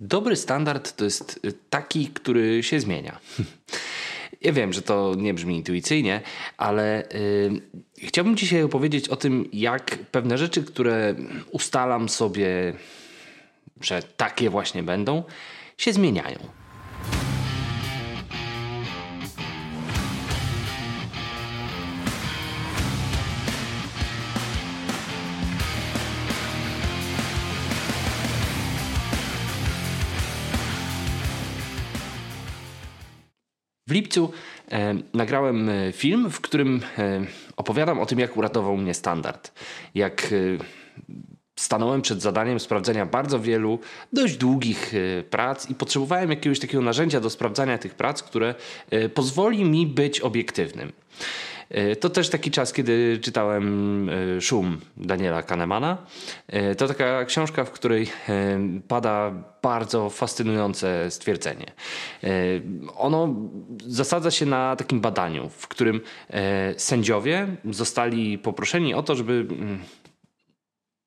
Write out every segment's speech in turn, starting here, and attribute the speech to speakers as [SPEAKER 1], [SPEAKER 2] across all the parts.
[SPEAKER 1] Dobry standard to jest taki, który się zmienia. Ja wiem, że to nie brzmi intuicyjnie, ale yy, chciałbym dzisiaj opowiedzieć o tym, jak pewne rzeczy, które ustalam sobie, że takie właśnie będą, się zmieniają. W lipcu e, nagrałem e, film, w którym e, opowiadam o tym, jak uratował mnie standard. Jak e, stanąłem przed zadaniem sprawdzenia bardzo wielu, dość długich e, prac i potrzebowałem jakiegoś takiego narzędzia do sprawdzania tych prac, które e, pozwoli mi być obiektywnym. E, to też taki czas, kiedy czytałem e, Szum Daniela Kahnemana. E, to taka książka, w której pada bardzo fascynujące stwierdzenie. Ono zasadza się na takim badaniu, w którym sędziowie zostali poproszeni o to, żeby mm,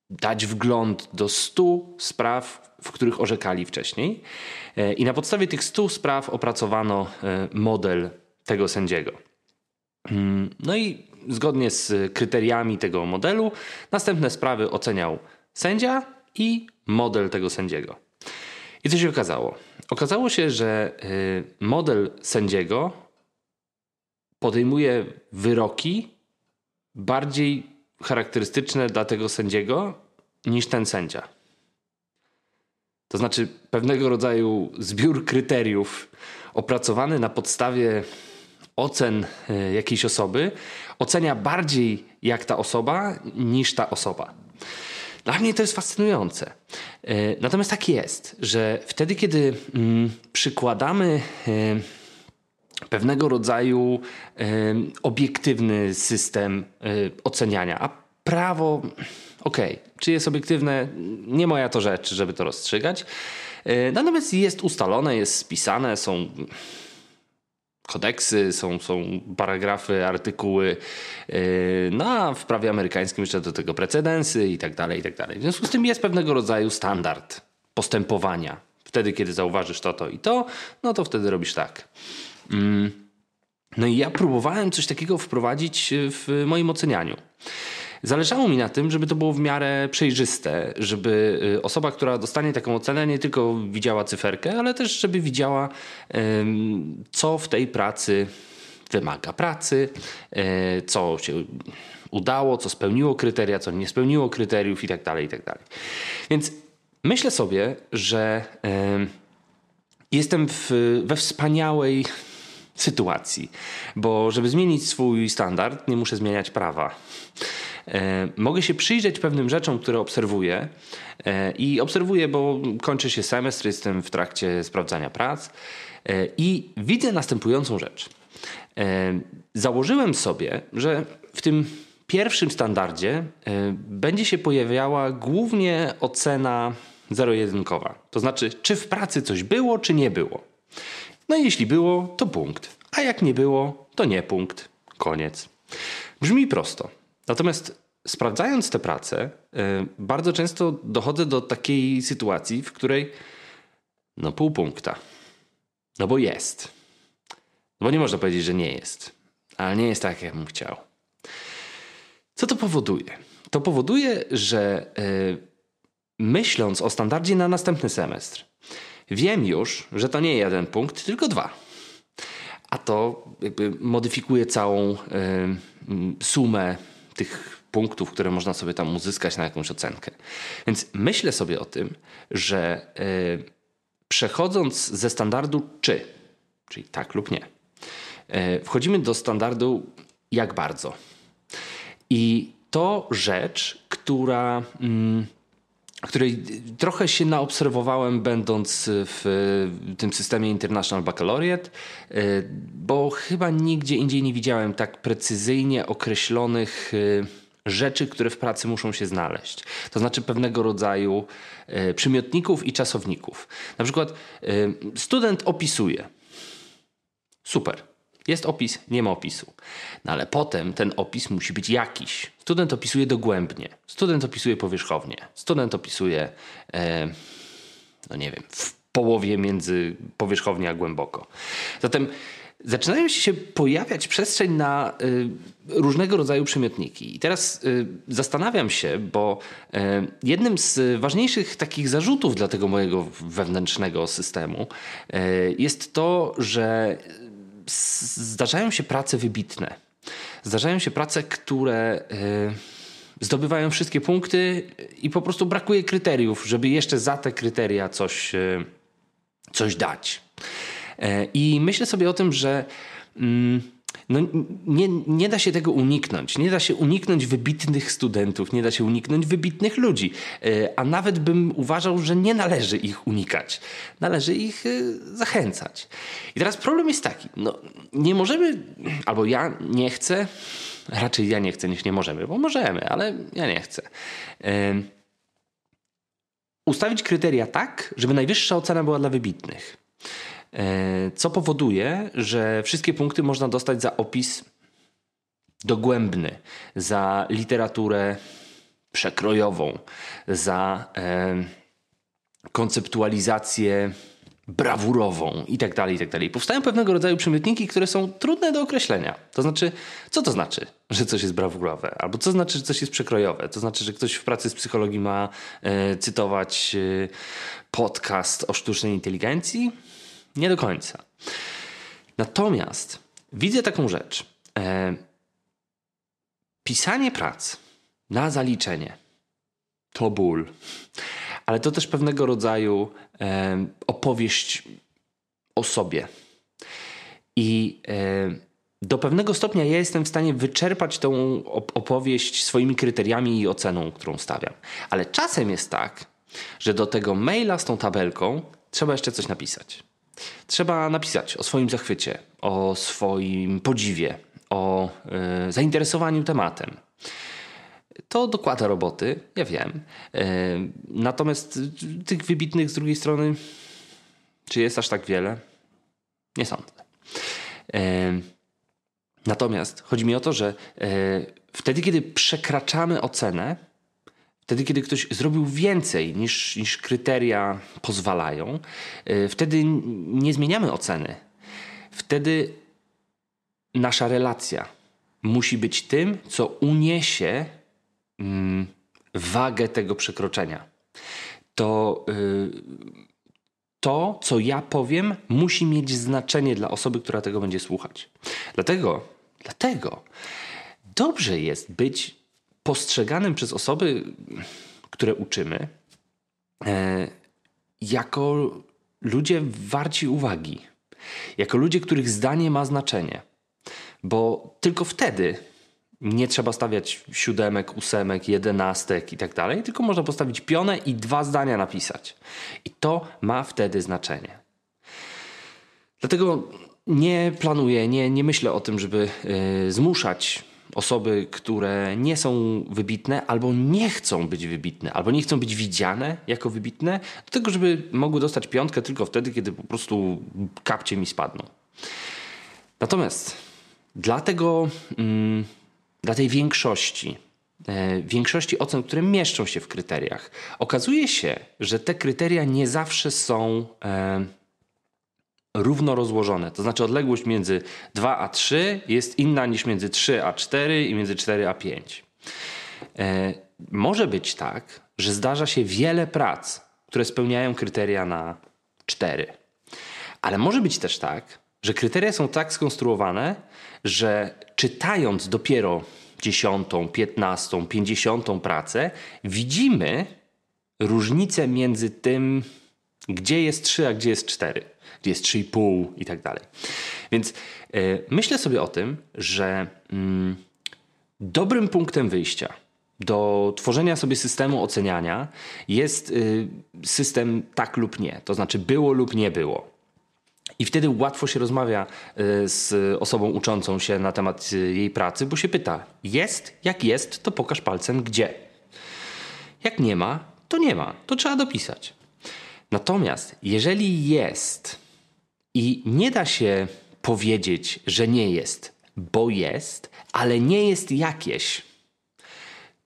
[SPEAKER 1] dać wgląd do stu spraw, w których orzekali wcześniej. I na podstawie tych stu spraw opracowano model tego sędziego. Mm, no i zgodnie z kryteriami tego modelu, następne sprawy oceniał sędzia i model tego sędziego. I co się okazało? Okazało się, że y, model sędziego podejmuje wyroki bardziej charakterystyczne dla tego sędziego niż ten sędzia. To znaczy pewnego rodzaju zbiór kryteriów opracowany na podstawie ocen e, jakiejś osoby ocenia bardziej jak ta osoba niż ta osoba. Dla mnie to jest fascynujące. E, natomiast tak jest, że wtedy, kiedy mm, przykładamy e, pewnego rodzaju obiektywny system oceniania, a prawo, okej, okay, czy jest obiektywne, nie moja to rzecz, żeby to rozstrzygać. Natomiast jest ustalone, jest spisane, są kodeksy, są, są paragrafy, artykuły, yy, no a w prawie amerykańskim jeszcze do tego precedensy i tak dalej, i tak dalej. W związku z tym jest pewnego rodzaju standard postępowania. Wtedy, kiedy zauważysz to, to i to, no to wtedy robisz tak. Mm. No i ja próbowałem coś takiego wprowadzić w moim ocenianiu. Zależało mi na tym, żeby to było w miarę przejrzyste, żeby y, osoba, która dostanie taką ocenę, nie tylko widziała cyferkę, ale też żeby widziała, co w tej pracy wymaga pracy, e, co się udało, co spełniło kryteria, co nie spełniło kryteriów itd. Tak itd. Tak Więc myślę sobie, że jestem w, we wspaniałej sytuacji, bo żeby zmienić swój standard, nie muszę zmieniać prawa. E, mogę się przyjrzeć pewnym rzeczom, które obserwuję e, i obserwuję, bo kończy się semestr, jestem w trakcie sprawdzania prac e, i widzę następującą rzecz. Założyłem sobie, że w tym pierwszym standardzie będzie się pojawiała głównie ocena zero-jedynkowa. To znaczy, czy w pracy coś było, czy nie było. No i jeśli było, to punkt. A jak nie było, to nie punkt. Koniec. Brzmi prosto. Natomiast sprawdzając tę pracę, e, bardzo często dochodzę do takiej sytuacji, w której no pół punkta. No bo jest. No bo nie można powiedzieć, że nie jest. Ale nie jest tak, jak bym chciał. Co to powoduje? To powoduje, że yy, myśląc o standardzie na następny semestr, wiem już, że to nie jeden punkt, tylko dwa. A to jakby modyfikuje całą yy, sumę tych punktów, które można sobie tam uzyskać na jakąś ocenkę. Więc myślę sobie o tym, że yy, przechodząc ze standardu czy, czyli tak lub nie, yy, wchodzimy do standardu jak bardzo. I to rzecz, która. Yy, której trochę się naobserwowałem, będąc w tym systemie International Baccalaureate, bo chyba nigdzie indziej nie widziałem tak precyzyjnie określonych rzeczy, które w pracy muszą się znaleźć. To znaczy pewnego rodzaju przymiotników i czasowników. Na przykład student opisuje. Super. Jest opis, nie ma opisu. No ale potem ten opis musi być jakiś. Student opisuje dogłębnie, student opisuje powierzchownie, student opisuje, e, no nie wiem, w połowie między powierzchownie a głęboko. Zatem zaczynają się pojawiać przestrzeń na y, różnego rodzaju przymiotniki. I teraz y, zastanawiam się, bo y, jednym z ważniejszych takich zarzutów dla tego mojego wewnętrznego systemu jest to, że zdarzają się prace wybitne. Zdarzają się prace, które y, zdobywają wszystkie punkty i po prostu brakuje kryteriów, żeby jeszcze za te kryteria coś, y, coś dać. E, I myślę sobie o tym, że mm, no, nie, nie da się tego uniknąć. Nie da się uniknąć wybitnych studentów, nie da się uniknąć wybitnych ludzi. E, a nawet bym uważał, że nie należy ich unikać. Należy ich e, zachęcać. I teraz problem jest taki. No, nie możemy, albo ja nie chcę, raczej ja nie chcę niż nie możemy, bo możemy, ale ja nie chcę. Ustawić kryteria tak, żeby najwyższa ocena była dla wybitnych. E, co powoduje, że wszystkie punkty można dostać za opis dogłębny, za literaturę przekrojową, za e, konceptualizację brawurową i tak dalej, i tak. Powstają pewnego rodzaju przymiotniki, które są trudne do określenia. To znaczy, co to znaczy, że coś jest brawurowe? Albo co znaczy, że coś jest przekrojowe? To znaczy, że ktoś w pracy z psychologii ma e, cytować e, podcast o sztucznej inteligencji? Nie do końca. Natomiast widzę taką rzecz. E, pisanie prac na zaliczenie to ból, ale to też pewnego rodzaju e, opowieść o sobie. I e, do pewnego stopnia ja jestem w stanie wyczerpać tą opowieść swoimi kryteriami i oceną, którą stawiam. Ale czasem jest tak, że do tego maila z tą tabelką trzeba jeszcze coś napisać. Trzeba napisać o swoim zachwycie, o swoim podziwie, o y, zainteresowaniu tematem. To dokłada roboty, ja wiem. Y, natomiast tych wybitnych z drugiej strony, czy jest aż tak wiele? Nie sądzę. Y, natomiast chodzi mi o to, że wtedy, kiedy przekraczamy ocenę, Wtedy, kiedy ktoś zrobił więcej niż, niż kryteria pozwalają, y, wtedy nie zmieniamy oceny. Wtedy nasza relacja musi być tym, co uniesie mm, wagę tego przekroczenia. To, yy, to, co ja powiem, musi mieć znaczenie dla osoby, która tego będzie słuchać. Dlatego, dlatego dobrze jest być postrzeganym przez osoby, które uczymy, e, jako ludzie warci uwagi, jako ludzie, których zdanie ma znaczenie. Bo tylko wtedy nie trzeba stawiać siódemek, ósemek, jedenastek i tak dalej, tylko można postawić pionę i dwa zdania napisać. I to ma wtedy znaczenie. Dlatego nie planuję, nie, nie myślę o tym, żeby y, zmuszać osoby, które nie są wybitne albo nie chcą być wybitne, albo nie chcą być widziane jako wybitne, do tego, żeby mogły dostać piątkę tylko wtedy, kiedy po prostu kapcie mi spadną. Natomiast dla mm, dla tej większości, e, większości ocen, które mieszczą się w kryteriach, okazuje się, że te kryteria nie zawsze są e, równo rozłożone. To znaczy odległość między 2 a 3 jest inna niż między 3 a 4 i między 4 a 5. E, może być tak, że zdarza się wiele prac, które spełniają kryteria na 4. Ale może być też tak, że kryteria są tak skonstruowane, że czytając dopiero dziesiątą, piętnastą, pięćdziesiątą pracę, widzimy różnicę między tym, gdzie jest 3, a gdzie jest 4 gdzie jest 3,5 i tak dalej. Więc y, myślę sobie o tym, że y, dobrym punktem wyjścia do tworzenia sobie systemu oceniania jest y, system tak lub nie, to znaczy było lub nie było. I wtedy łatwo się rozmawia z osobą uczącą się na temat jej pracy, bo się pyta: jest, jak jest, to pokaż palcem gdzie. Jak nie ma, to nie ma, to trzeba dopisać. Natomiast jeżeli jest i nie da się powiedzieć, że nie jest, bo jest, ale nie jest jakieś,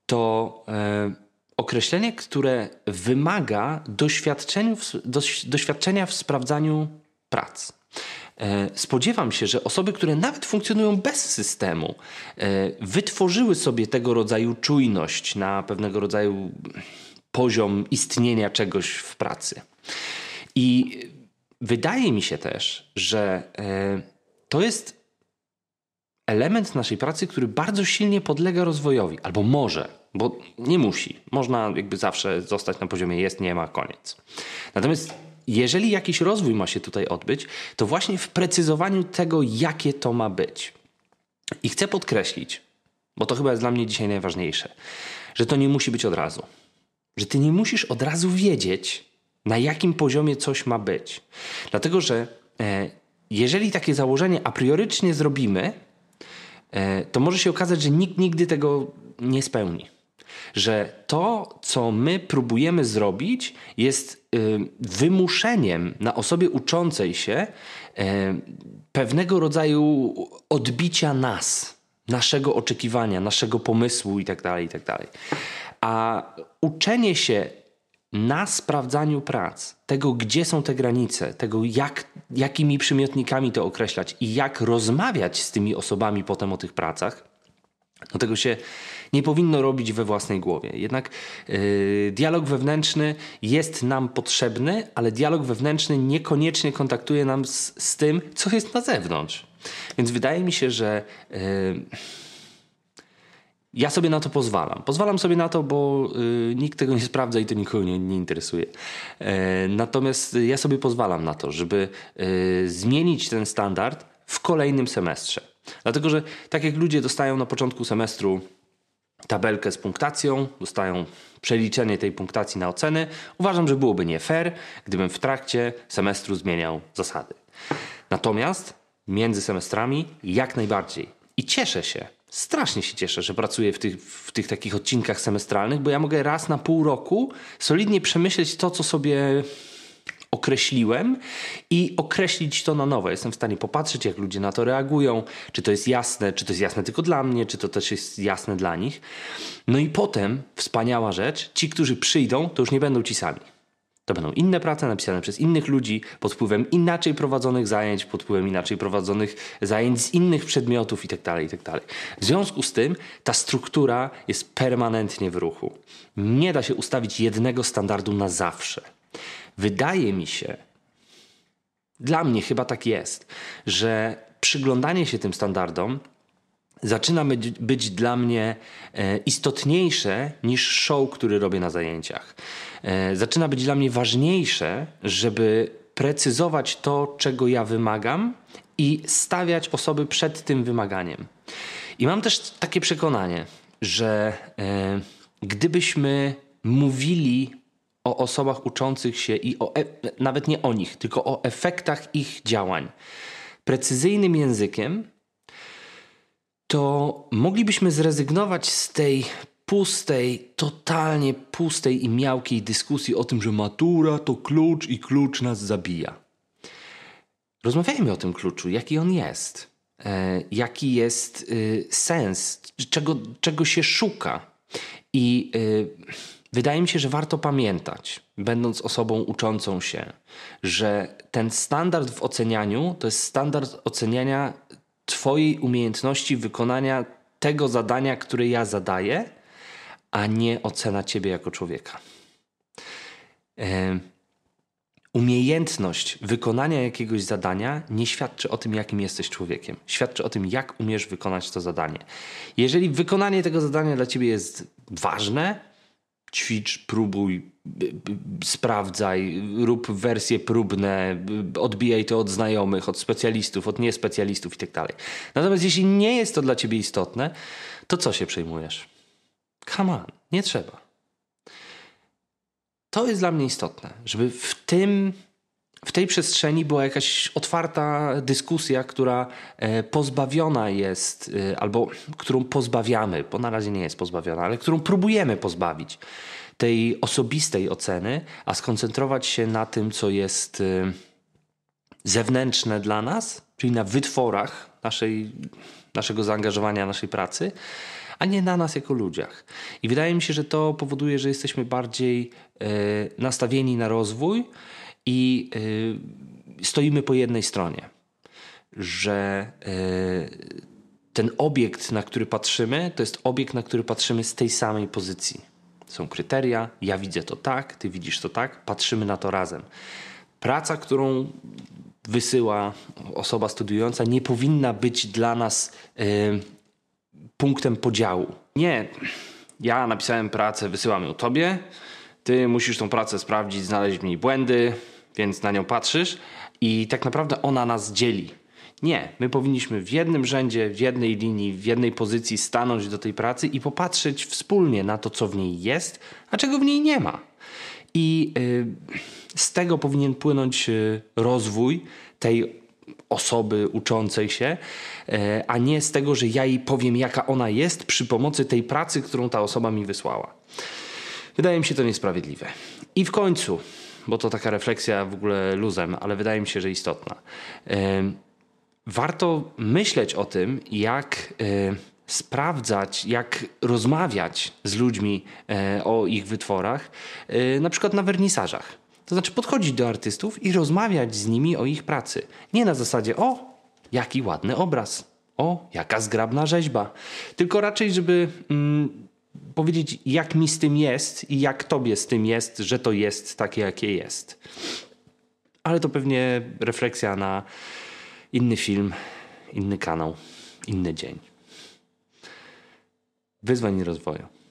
[SPEAKER 1] to e, określenie, które wymaga doświadczenia w sprawdzaniu prac. E, spodziewam się, że osoby, które nawet funkcjonują bez systemu, e, wytworzyły sobie tego rodzaju czujność na pewnego rodzaju poziom istnienia czegoś w pracy. I wydaje mi się też, że e, to jest element naszej pracy, który bardzo silnie podlega rozwojowi, albo może, bo nie musi. Można jakby zawsze zostać na poziomie jest, nie ma, koniec. Natomiast jeżeli jakiś rozwój ma się tutaj odbyć, to właśnie w precyzowaniu tego, jakie to ma być. I chcę podkreślić, bo to chyba jest dla mnie dzisiaj najważniejsze, że to nie musi być od razu. Że ty nie musisz od razu wiedzieć, na jakim poziomie coś ma być. Dlatego, że e, jeżeli takie założenie a priorycznie zrobimy, e, to może się okazać, że nikt nigdy tego nie spełni. Że to, co my próbujemy zrobić, jest y, wymuszeniem na osobie uczącej się y, pewnego rodzaju odbicia nas, naszego oczekiwania, naszego pomysłu itd. Tak itd. A uczenie się na sprawdzaniu prac, tego gdzie są te granice, tego jak, jakimi przymiotnikami to określać i jak rozmawiać z tymi osobami potem o tych pracach, no tego się nie powinno robić we własnej głowie. Jednak yy, dialog wewnętrzny jest nam potrzebny, ale dialog wewnętrzny niekoniecznie kontaktuje nam z, z tym, co jest na zewnątrz. Więc wydaje mi się, że. Yy, ja sobie na to pozwalam. Pozwalam sobie na to, bo y, nikt tego nie sprawdza i to nikogo nie, nie interesuje. E, natomiast ja sobie pozwalam na to, żeby y, zmienić ten standard w kolejnym semestrze. Dlatego, że tak jak ludzie dostają na początku semestru tabelkę z punktacją, dostają przeliczenie tej punktacji na oceny, uważam, że byłoby nie fair, gdybym w trakcie semestru zmieniał zasady. Natomiast między semestrami jak najbardziej. I cieszę się, strasznie się cieszę, że pracuję w tych, w tych takich odcinkach semestralnych, bo ja mogę raz na pół roku solidnie przemyśleć to, co sobie określiłem i określić to na nowo. Jestem w stanie popatrzeć, jak ludzie na to reagują, czy to jest jasne, czy to jest jasne tylko dla mnie, czy to też jest jasne dla nich. No i potem, wspaniała rzecz, ci, którzy przyjdą, to już nie będą ci sami. To będą inne prace napisane przez innych ludzi pod wpływem inaczej prowadzonych zajęć, pod wpływem inaczej prowadzonych zajęć z innych przedmiotów itd. Tak itd. Tak w związku z tym ta struktura jest permanentnie w ruchu. Nie da się ustawić jednego standardu na zawsze. Wydaje mi się, dla mnie chyba tak jest, że przyglądanie się tym standardom zaczyna być, dla mnie e, istotniejsze niż show, który robię na zajęciach. E, zaczyna być dla mnie ważniejsze, żeby precyzować to, czego ja wymagam i stawiać osoby przed tym wymaganiem. I mam też takie przekonanie, że e, gdybyśmy mówili o osobach uczących się i o, e nawet nie o nich, tylko o efektach ich działań precyzyjnym językiem, to moglibyśmy zrezygnować z tej pustej, totalnie pustej i miałkiej dyskusji o tym, że matura to klucz i klucz nas zabija. Rozmawiajmy o tym kluczu, jaki on jest, e, jaki jest y, sens, czego, czego się szuka. I y, wydaje mi się, że warto pamiętać, będąc osobą uczącą się, że ten standard w ocenianiu to jest standard oceniania Twojej umiejętności wykonania tego zadania, które ja zadaję, a nie ocena Ciebie jako człowieka. Umiejętność wykonania jakiegoś zadania nie świadczy o tym, jakim jesteś człowiekiem. Świadczy o tym, jak umiesz wykonać to zadanie. Jeżeli wykonanie tego zadania dla Ciebie jest ważne, ćwicz, próbuj, sprawdzaj, rób wersje próbne, odbijaj to od znajomych, od specjalistów, od niespecjalistów itd. Tak Natomiast jeśli nie jest to dla ciebie istotne, to co się przejmujesz? Come on, nie trzeba. To jest dla mnie istotne, żeby w tym w tej przestrzeni była jakaś otwarta dyskusja, która e, pozbawiona jest, e, albo którą pozbawiamy, bo na razie nie jest pozbawiona, ale którą próbujemy pozbawić tej osobistej oceny, a skoncentrować się na tym, co jest e, zewnętrzne dla nas, czyli na wytworach naszej, naszego zaangażowania, naszej pracy, a nie na nas jako ludziach. I wydaje mi się, że to powoduje, że jesteśmy bardziej nastawieni na rozwój i e, stoimy po jednej stronie. Że e, ten obiekt, na który patrzymy, to jest obiekt, na który patrzymy z tej samej pozycji. Są kryteria, ja widzę to tak, ty widzisz to tak, patrzymy na to razem. Praca, którą wysyła osoba studiująca, nie powinna być dla nas y, punktem podziału. Nie, ja napisałem pracę, wysyłam ją tobie, ty musisz tą pracę sprawdzić, znaleźć w niej błędy, więc na nią patrzysz i tak naprawdę ona nas dzieli. Nie, my powinniśmy w jednym rzędzie, w jednej linii, w jednej pozycji stanąć do tej pracy i popatrzeć wspólnie na to, co w niej jest, a czego w niej nie ma. I y, z tego powinien płynąć y, rozwój tej osoby uczącej się, y, a nie z tego, że ja jej powiem, jaka ona jest przy pomocy tej pracy, którą ta osoba mi wysłała. Wydaje mi się to niesprawiedliwe. I w końcu, bo to taka refleksja w ogóle luzem, ale wydaje mi się, że istotna. Warto myśleć o tym, jak y, sprawdzać, jak rozmawiać z ludźmi y, o ich wytworach, y, na przykład na wernisażach. To znaczy podchodzić do artystów i rozmawiać z nimi o ich pracy. Nie na zasadzie, o, jaki ładny obraz, o, jaka zgrabna rzeźba. Tylko raczej, żeby mm, powiedzieć, jak mi z tym jest i jak tobie z tym jest, że to jest takie, jakie jest. Ale to pewnie refleksja na inny film, inny kanał, inny dzień. Wyzwań i rozwoju.